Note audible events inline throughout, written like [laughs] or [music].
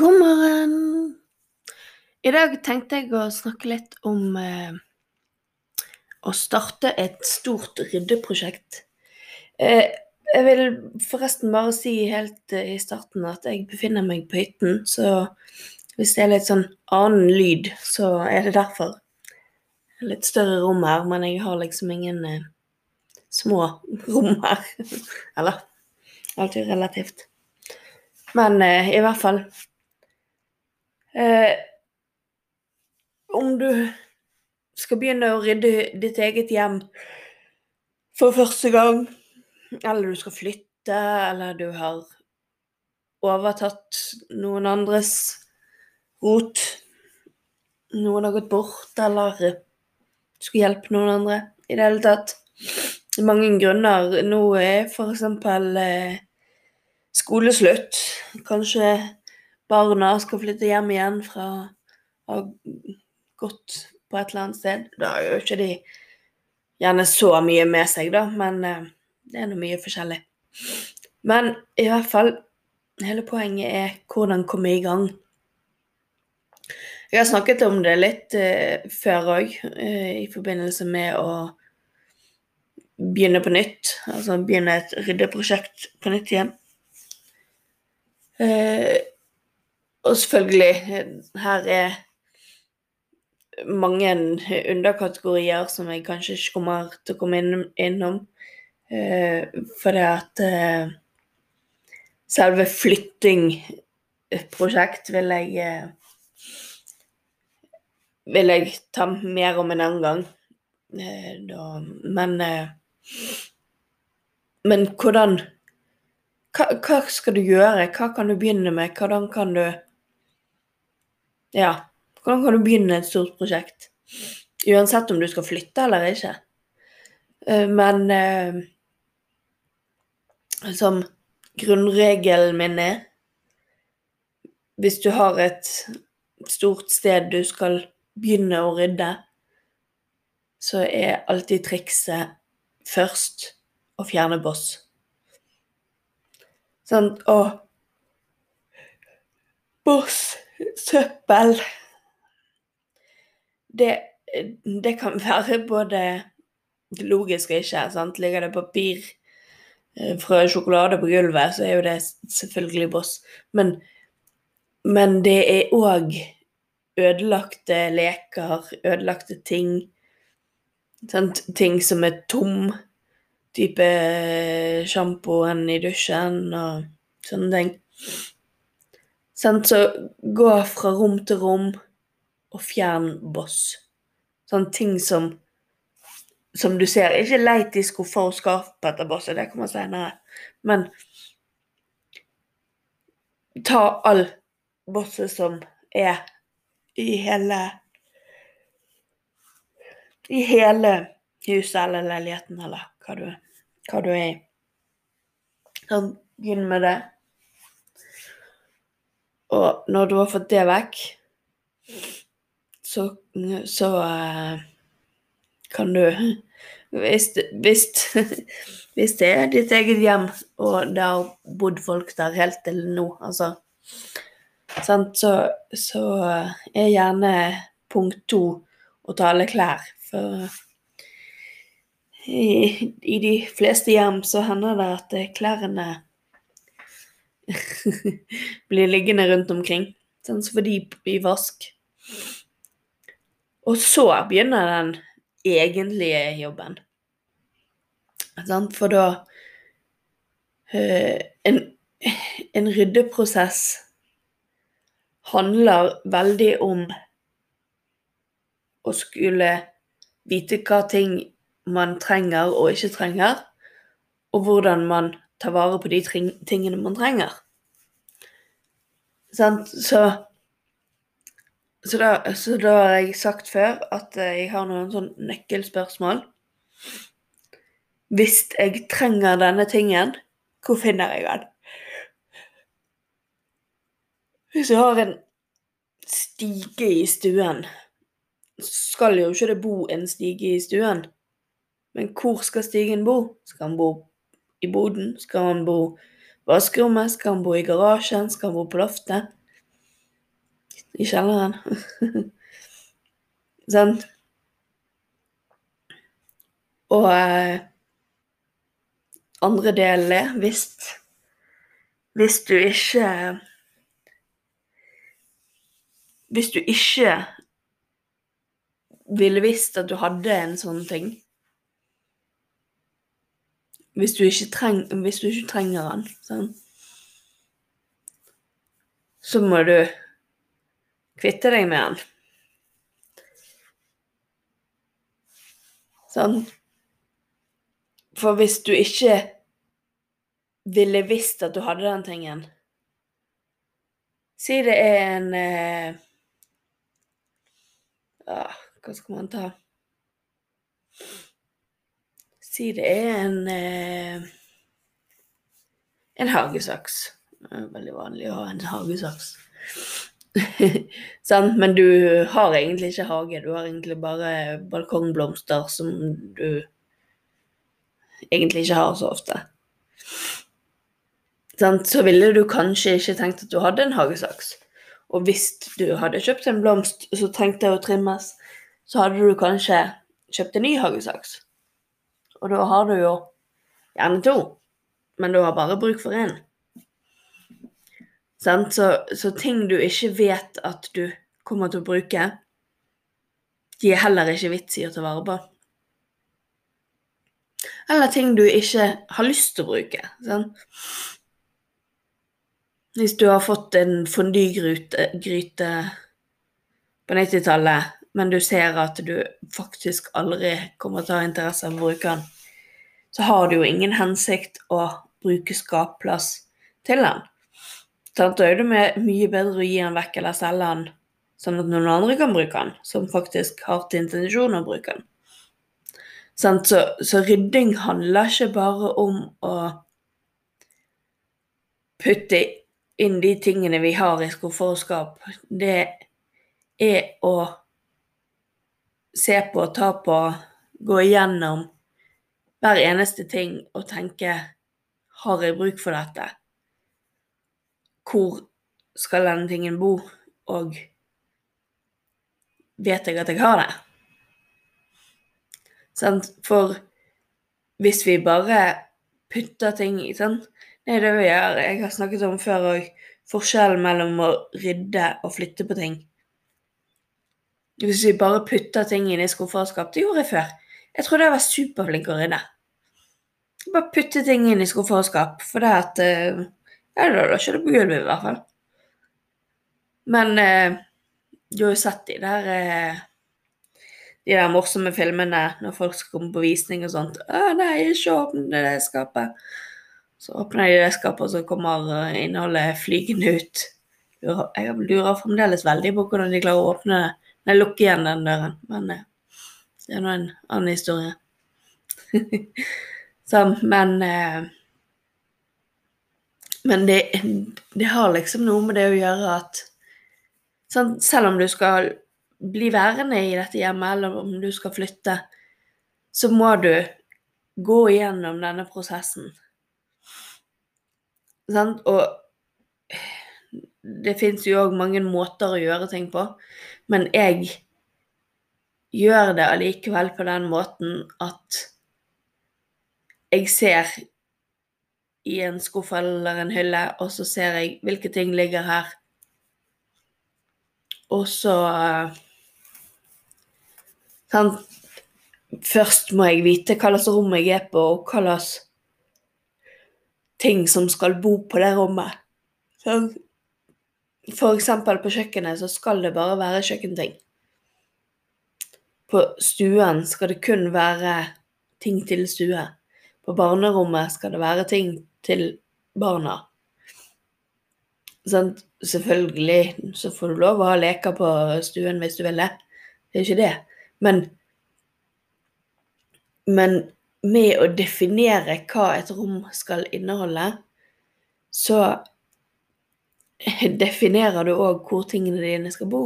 God! I dag tenkte jeg å snakke litt om eh, å starte et stort ryddeprosjekt. Eh, jeg vil forresten bare si helt eh, i starten at jeg befinner meg på hytten, så hvis det er litt sånn annen lyd, så er det derfor. Litt større rom her, men jeg har liksom ingen eh, små rom her. [laughs] Eller alltid relativt. Men eh, i hvert fall eh, Om du skal begynne å rydde ditt eget hjem for første gang, eller du skal flytte, eller du har overtatt noen andres rot. Noen har gått bort, eller skulle hjelpe noen andre. I det hele tatt. Mange grunner. Nå er f.eks. Eh, skoleslutt. Kanskje barna skal flytte hjem igjen fra å ha gått på et eller annet sted. Da gjør ikke de gjerne så mye med seg, da, men eh, det er nå mye forskjellig. Men i hvert fall, hele poenget er hvordan komme i gang. Jeg har snakket om det litt eh, før òg, eh, i forbindelse med å begynne på nytt. Altså begynne et ryddeprosjekt på nytt igjen. Eh, og selvfølgelig, her er mange underkategorier som jeg kanskje ikke kommer til å komme inn, innom. Eh, for det at eh, selve flyttingprosjekt vil jeg eh, vil jeg ta mer om en annen gang. Men Men hvordan hva, hva, skal du gjøre? Hva kan du begynne med? Hvordan kan du Ja, hvordan kan du begynne et stort prosjekt? Uansett om du skal flytte eller ikke. Eh, men eh, som grunnregelen min er Hvis du har et stort sted du skal begynne å rydde, så er alltid trikset først å fjerne boss. Sånn Og boss, søppel det, det, kan være både logisk og ikke. sant? Ligger det papir eh, fra sjokolade på gulvet, så er jo det selvfølgelig boss. Men, men det er òg ødelagte leker, ødelagte ting. Sant? Ting som er tom. Type sjampoen i dusjen og sånne ting. Sant? Så gå fra rom til rom og fjern boss. Sånne ting som som du ser, ikke leit i skuffer og skap etter bosset, det kommer senere. Men ta all bosset som er i hele I hele huset eller leiligheten, eller hva du, hva du er i. Sånn, begynn med det. Og når du har fått det vekk, så, så uh, kan du hvis, hvis, [laughs] hvis, det er ditt eget hjem, og det har bodd folk der helt til nå, altså sant, så, så, er gjerne punkt to å ta alle klær. For i, i, de fleste hjem så hender det at klærne [laughs] blir liggende rundt omkring. Sånn som for de i vask. Og så begynner den egentlige jobben. For da uh, en, en ryddeprosess handler veldig om å skulle vite hva ting man trenger og ikke trenger, og hvordan man ta vare på de tingene man trenger. Sant? Så, så, da, så da har jeg sagt før at jeg har noen sånn nøkkelspørsmål. Hvis jeg trenger denne tingen, hvor finner jeg den? Hvis jeg har en stige i stuen, skal jo ikke det bo en stige i stuen. Men hvor skal stigen bo? Skal den bo i boden? Skal han bo i vaskerommet? Skal han bo i garasjen? Skal han bo på loftet? I kjelleren? Sant? [laughs] Og eh, andre delen er hvis, hvis du ikke Hvis du ikke ville visst at du hadde en sånn ting Hvis du ikke, treng, hvis du ikke trenger den, sånn, så må du kvitte deg med den. Sånn. For hvis du ikke ville visst at du hadde den tingen Si det er en eh, ah, Hva skal man ta? Si det er en eh, en hagesaks. Veldig vanlig å ha en hagesaks. [laughs] sånn, men du har egentlig ikke hage, du har egentlig bare balkongblomster som du egentlig ikke har så ofte. Sånn, så ville du kanskje ikke tenkt at du hadde en hagesaks. Og hvis du hadde kjøpt en blomst som trengte å trimmes, så hadde du kanskje kjøpt en ny hagesaks. Og da har du jo gjerne to, men du har bare bruk for én. Så, så, ting du ikke vet at du kommer til å bruke, de er heller ikke vits i å ta vare på. Eller ting du ikke har lyst til å bruke. Sant? Hvis du har fått en fondygryte på 90-tallet, men du ser at du faktisk aldri kommer til å ha interesse av å bruke den, så har du jo ingen hensikt å bruke skapplass til den. Da er det mye bedre å gi den vekk eller selge den, sånn at noen andre kan bruke den, som faktisk har til intensjon å bruke den. Så, så, rydding handler ikke bare om å putte inn de tingene vi har i skuffer og skap. Det er å se på, ta på, gå igjennom hver eneste ting og tenke har jeg bruk for dette? Hvor skal denne tingen bo? Og vet jeg at jeg har det? For hvis vi bare putter ting i sånn er det vi gjør. Jeg har snakket om før òg. Forskjellen mellom å rydde og flytte på ting. Hvis vi bare putter ting inn i skuffer og skap Det gjorde jeg før. Jeg trodde jeg var superflink å rydde. Bare putte ting inn i skuffer og skap. For det at eh, Ja, da var ikke det på gulvet, i hvert fall. Men eh, du har jo sett de der eh, de der morsomme filmene når folk skal komme på visning og sånt. 'Å nei, ikke åpne det skapet.' Så åpner de det skapet, og så kommer eh, innholdet flygende ut. Jeg lurer fremdeles veldig på hvordan de klarer å åpne det. Nei, lukke igjen den døren. Men eh, det er nå en annen historie. [laughs] så, men eh, Men det, det, har liksom noe med det å gjøre at sånn, Selv om du skal bli værende i dette hjemmet, eller om du skal flytte, så må du gå igjennom denne prosessen. Sant? Og det fins jo òg mange måter å gjøre ting på, men jeg gjør det allikevel på den måten at jeg ser i en skuff eller en hylle, og så ser jeg hvilke ting ligger her. Og så Sånn, først må jeg vite hva slags rom jeg er på, og hva slags ting som skal bo på det rommet. Sånn. Eksempel på kjøkkenet så skal det bare være kjøkkenting. På stuen skal det kun være ting til stue. På barnerommet skal det være ting til barna. Sånn, selvfølgelig så får du lov å ha leker på stuen hvis du vil det. Det er ikke det. Men, men med å definere hva et rom skal inneholde, så [laughs] definerer du òg hvor tingene dine skal bo.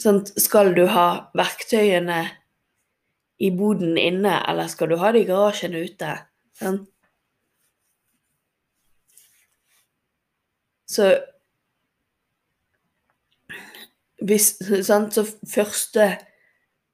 Sånn, skal du ha verktøyene i boden inne, eller skal du ha det i garasjen ute? Sånn? Så hvis sant, Så første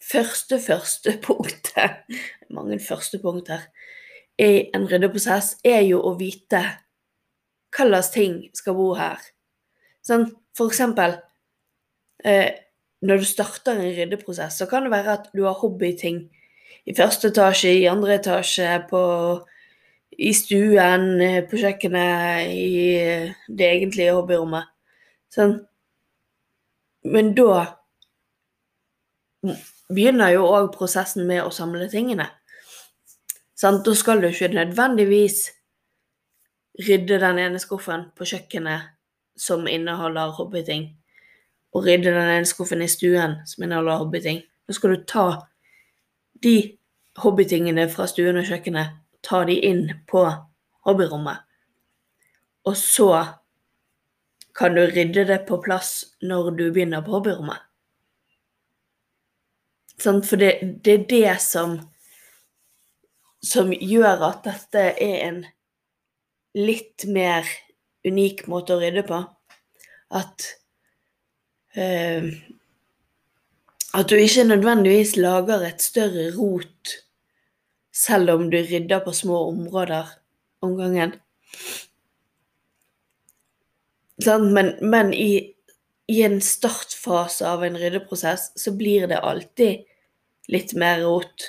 Første, første [laughs] punktet Mange første punkt her. I en ryddeprosess er jo å vite hva slags ting skal bo her. Sånn, for eksempel eh, når du starter en ryddeprosess, så kan det være at du har hobbyting i første etasje, i andre etasje, på, i stuen, eh, på kjøkkenet, i eh, det egentlige hobbyrommet. Sånn. Men da begynner jo òg prosessen med å samle tingene. Sånn, da skal du ikke nødvendigvis rydde den ene skuffen på kjøkkenet som inneholder hobbyting, og rydde den ene skuffen i stuen som inneholder hobbyting. Da skal du ta de hobbytingene fra stuen og kjøkkenet, ta de inn på hobbyrommet. Og så kan du rydde det på plass når du begynner på hobbyrommet. For det, det, er det som, som gjør at dette er en litt mer unik måte å rydde på. At uh, At du ikke nødvendigvis lager et større rot selv om du rydder på små områder om gangen. Men, men i, i, en startfase av en ryddeprosess så blir det alltid litt mer rot.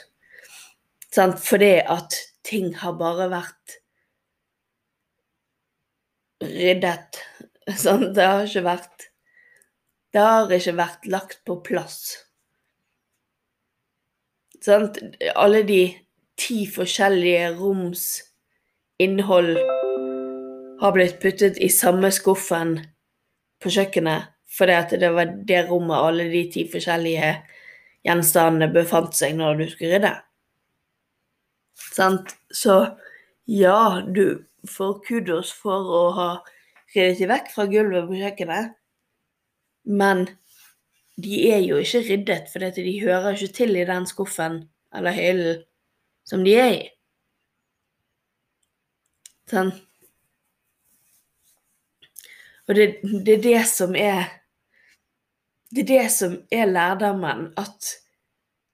Sant? Fordi at ting har bare vært ryddet. [laughs] Sånn, Det har ikke vært Det har ikke vært lagt på plass. Sant? Alle de ti forskjellige roms innhold har blitt puttet i samme skuffen på kjøkkenet fordi det var det rommet alle de ti forskjellige gjenstandene befant seg når du skulle rydde. Sant? Så ja, du får kudos for å ha ryddet de vekk fra gulvet på kjøkkenet, men de er jo ikke ryddet, for de hører ikke til i den skuffen eller hyllen som de er i. Sånn. Og det, det, er det som er Det er det som er lærdommen, at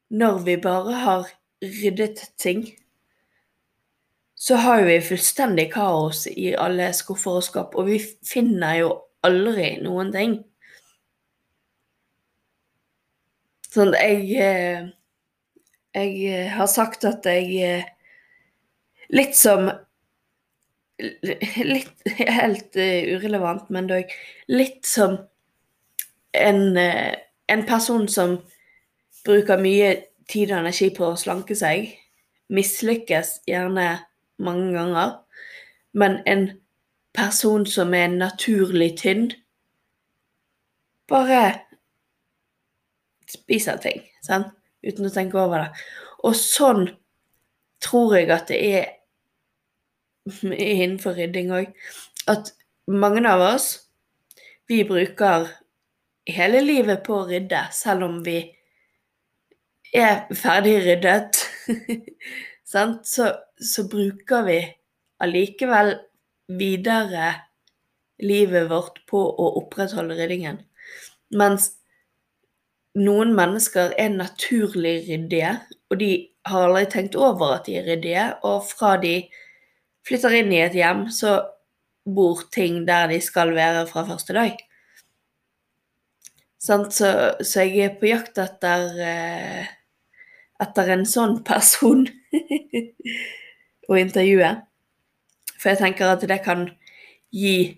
når vi bare har ryddet ting, så har vi fullstendig kaos i alle skuffer og skap, og vi finner jo aldri noen ting. Sånn jeg eh, Jeg har sagt at jeg eh, Litt som litt [laughs] helt urelevant, men dog litt som en, en, person som bruker mye tid og energi på å slanke seg, mislykkes gjerne mange ganger, men en person som er naturlig tynn, bare spiser ting, sant? uten å tenke over det. Og sånn tror jeg at det er [laughs] innenfor rydding òg, at mange av oss, vi bruker hele livet på å rydde, selv om vi er ferdig ryddet. [laughs] så, så bruker vi allikevel videre livet vårt på å opprettholde ryddingen. Mens noen mennesker er naturlig ryddige, og de har aldri tenkt over at de er ryddige, og fra de flytter inn i et hjem, så bor ting der de skal være fra første dag. Så, så, jeg er på jakt etter, eh, etter en sånn person [laughs] å intervjue. For jeg tenker at det kan gi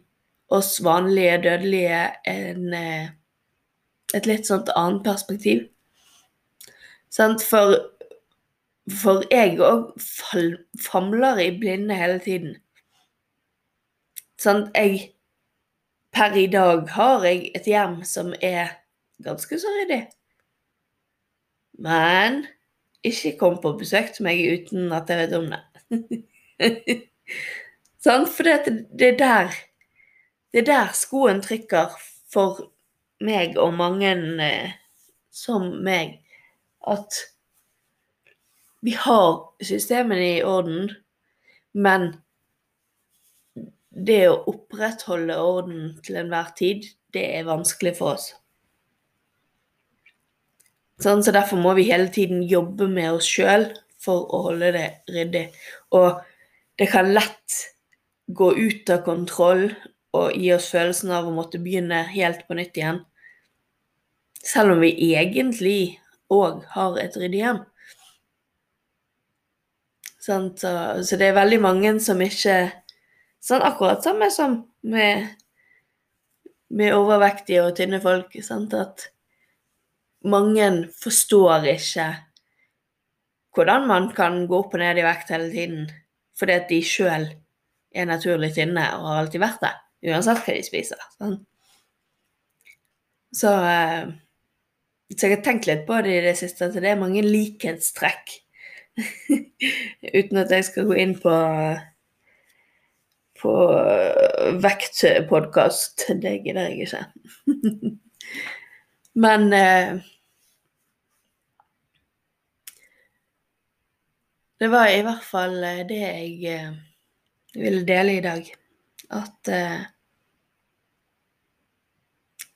oss vanlige dødelige en, eh, et litt sånt annet perspektiv. For, For jeg òg famler i blinde hele tiden. Sånn, jeg Per i dag har jeg et hjem som er ganske så ryddig. Men ikke kom på besøk til meg uten at jeg vet om det. [laughs] sånn, for det, det, er der Det er der skoen trykker for meg og mange eh, som meg, at vi har systemene i orden, men det å opprettholde orden til enhver tid, det er vanskelig for oss. Sånn, så derfor må vi hele tiden jobbe med oss sjøl for å holde det ryddig. Og det kan lett gå ut av kontroll og gi oss følelsen av å måtte begynne helt på nytt igjen. Selv om vi egentlig òg har et ryddig hjem. Sånn, så, så, det er veldig mange som ikke Sånn akkurat samme som med, med overvektige og tynne folk. Sant? At mange forstår ikke hvordan man kan gå opp og ned i vekt hele tiden. Fordi at de sjøl er naturlig tynne og har alltid vært det. Uansett hva de spiser. Sånn. Så, eh, så jeg har tenkt litt på det i det siste, at det er mange likhetstrekk [laughs] Uten at jeg skal gå inn på på vektpodkast. Det gidder jeg ikke. [laughs] Men eh, Det var i hvert fall eh, det jeg eh, ville dele i dag. At eh,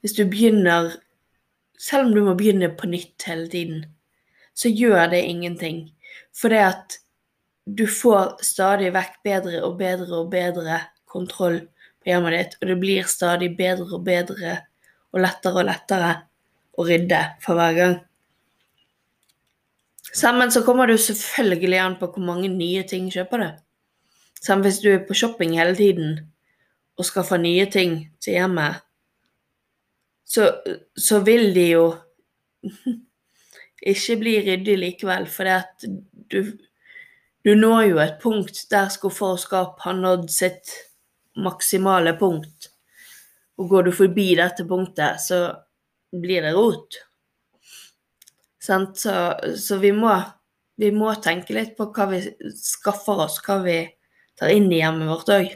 hvis du begynner Selv om du må begynne på nytt hele tiden, så gjør det ingenting. For det at du får stadig vekk bedre og bedre og bedre kontroll på hjemmet ditt, og det blir stadig bedre og bedre og lettere og lettere å rydde for hver gang. Sammen så kommer det jo selvfølgelig an på hvor mange nye ting kjøper du. Sammen hvis du er på shopping hele tiden og skaffer nye ting til hjemmet, så, så vil de jo [laughs] ikke bli ryddig likevel, fordi at du, du når jo et punkt der skuffer og skap har nådd sitt maksimale punkt. Og går du forbi dette punktet, så blir det rot. Så, så vi, må, vi, må, tenke litt på hva vi skaffer oss, hva vi tar inn i hjemmet vårt òg.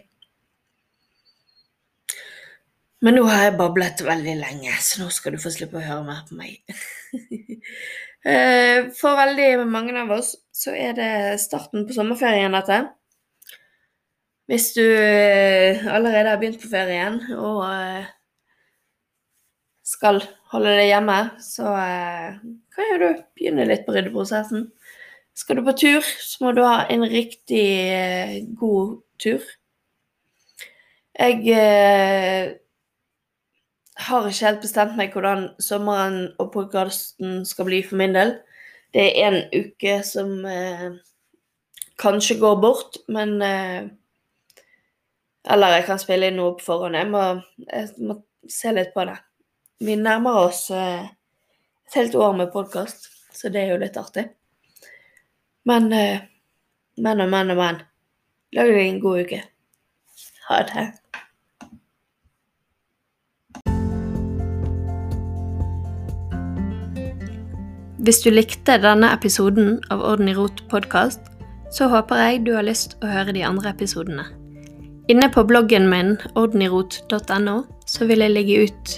Men nå har jeg bablet veldig lenge, så nå skal du få slippe å høre mer på meg. [laughs] Eh, for veldig mange av oss så er det starten på sommerferien, dette. Hvis du eh, allerede har begynt på ferien og eh, skal holde deg hjemme, så kan jo du begynne litt på ryddeprosessen. Skal du på tur, så må du ha en riktig god tur. Jeg har ikke helt bestemt meg hvordan sommeren og podkasten skal bli for min del. Det er en uke som eh, kanskje går bort, men eh, Eller jeg kan spille inn noe på forhånd. Jeg må, jeg må se litt på det. Vi nærmer oss eh, et helt år med podkast, så det er jo litt artig. Men eh, men og men og men. Lag deg en god uke. Ha det. Hvis du likte denne episoden av Orden i rot podkast, så håper jeg du har lyst å høre de andre episodene. Inne på bloggen min ordenirot.no så vil jeg legge ut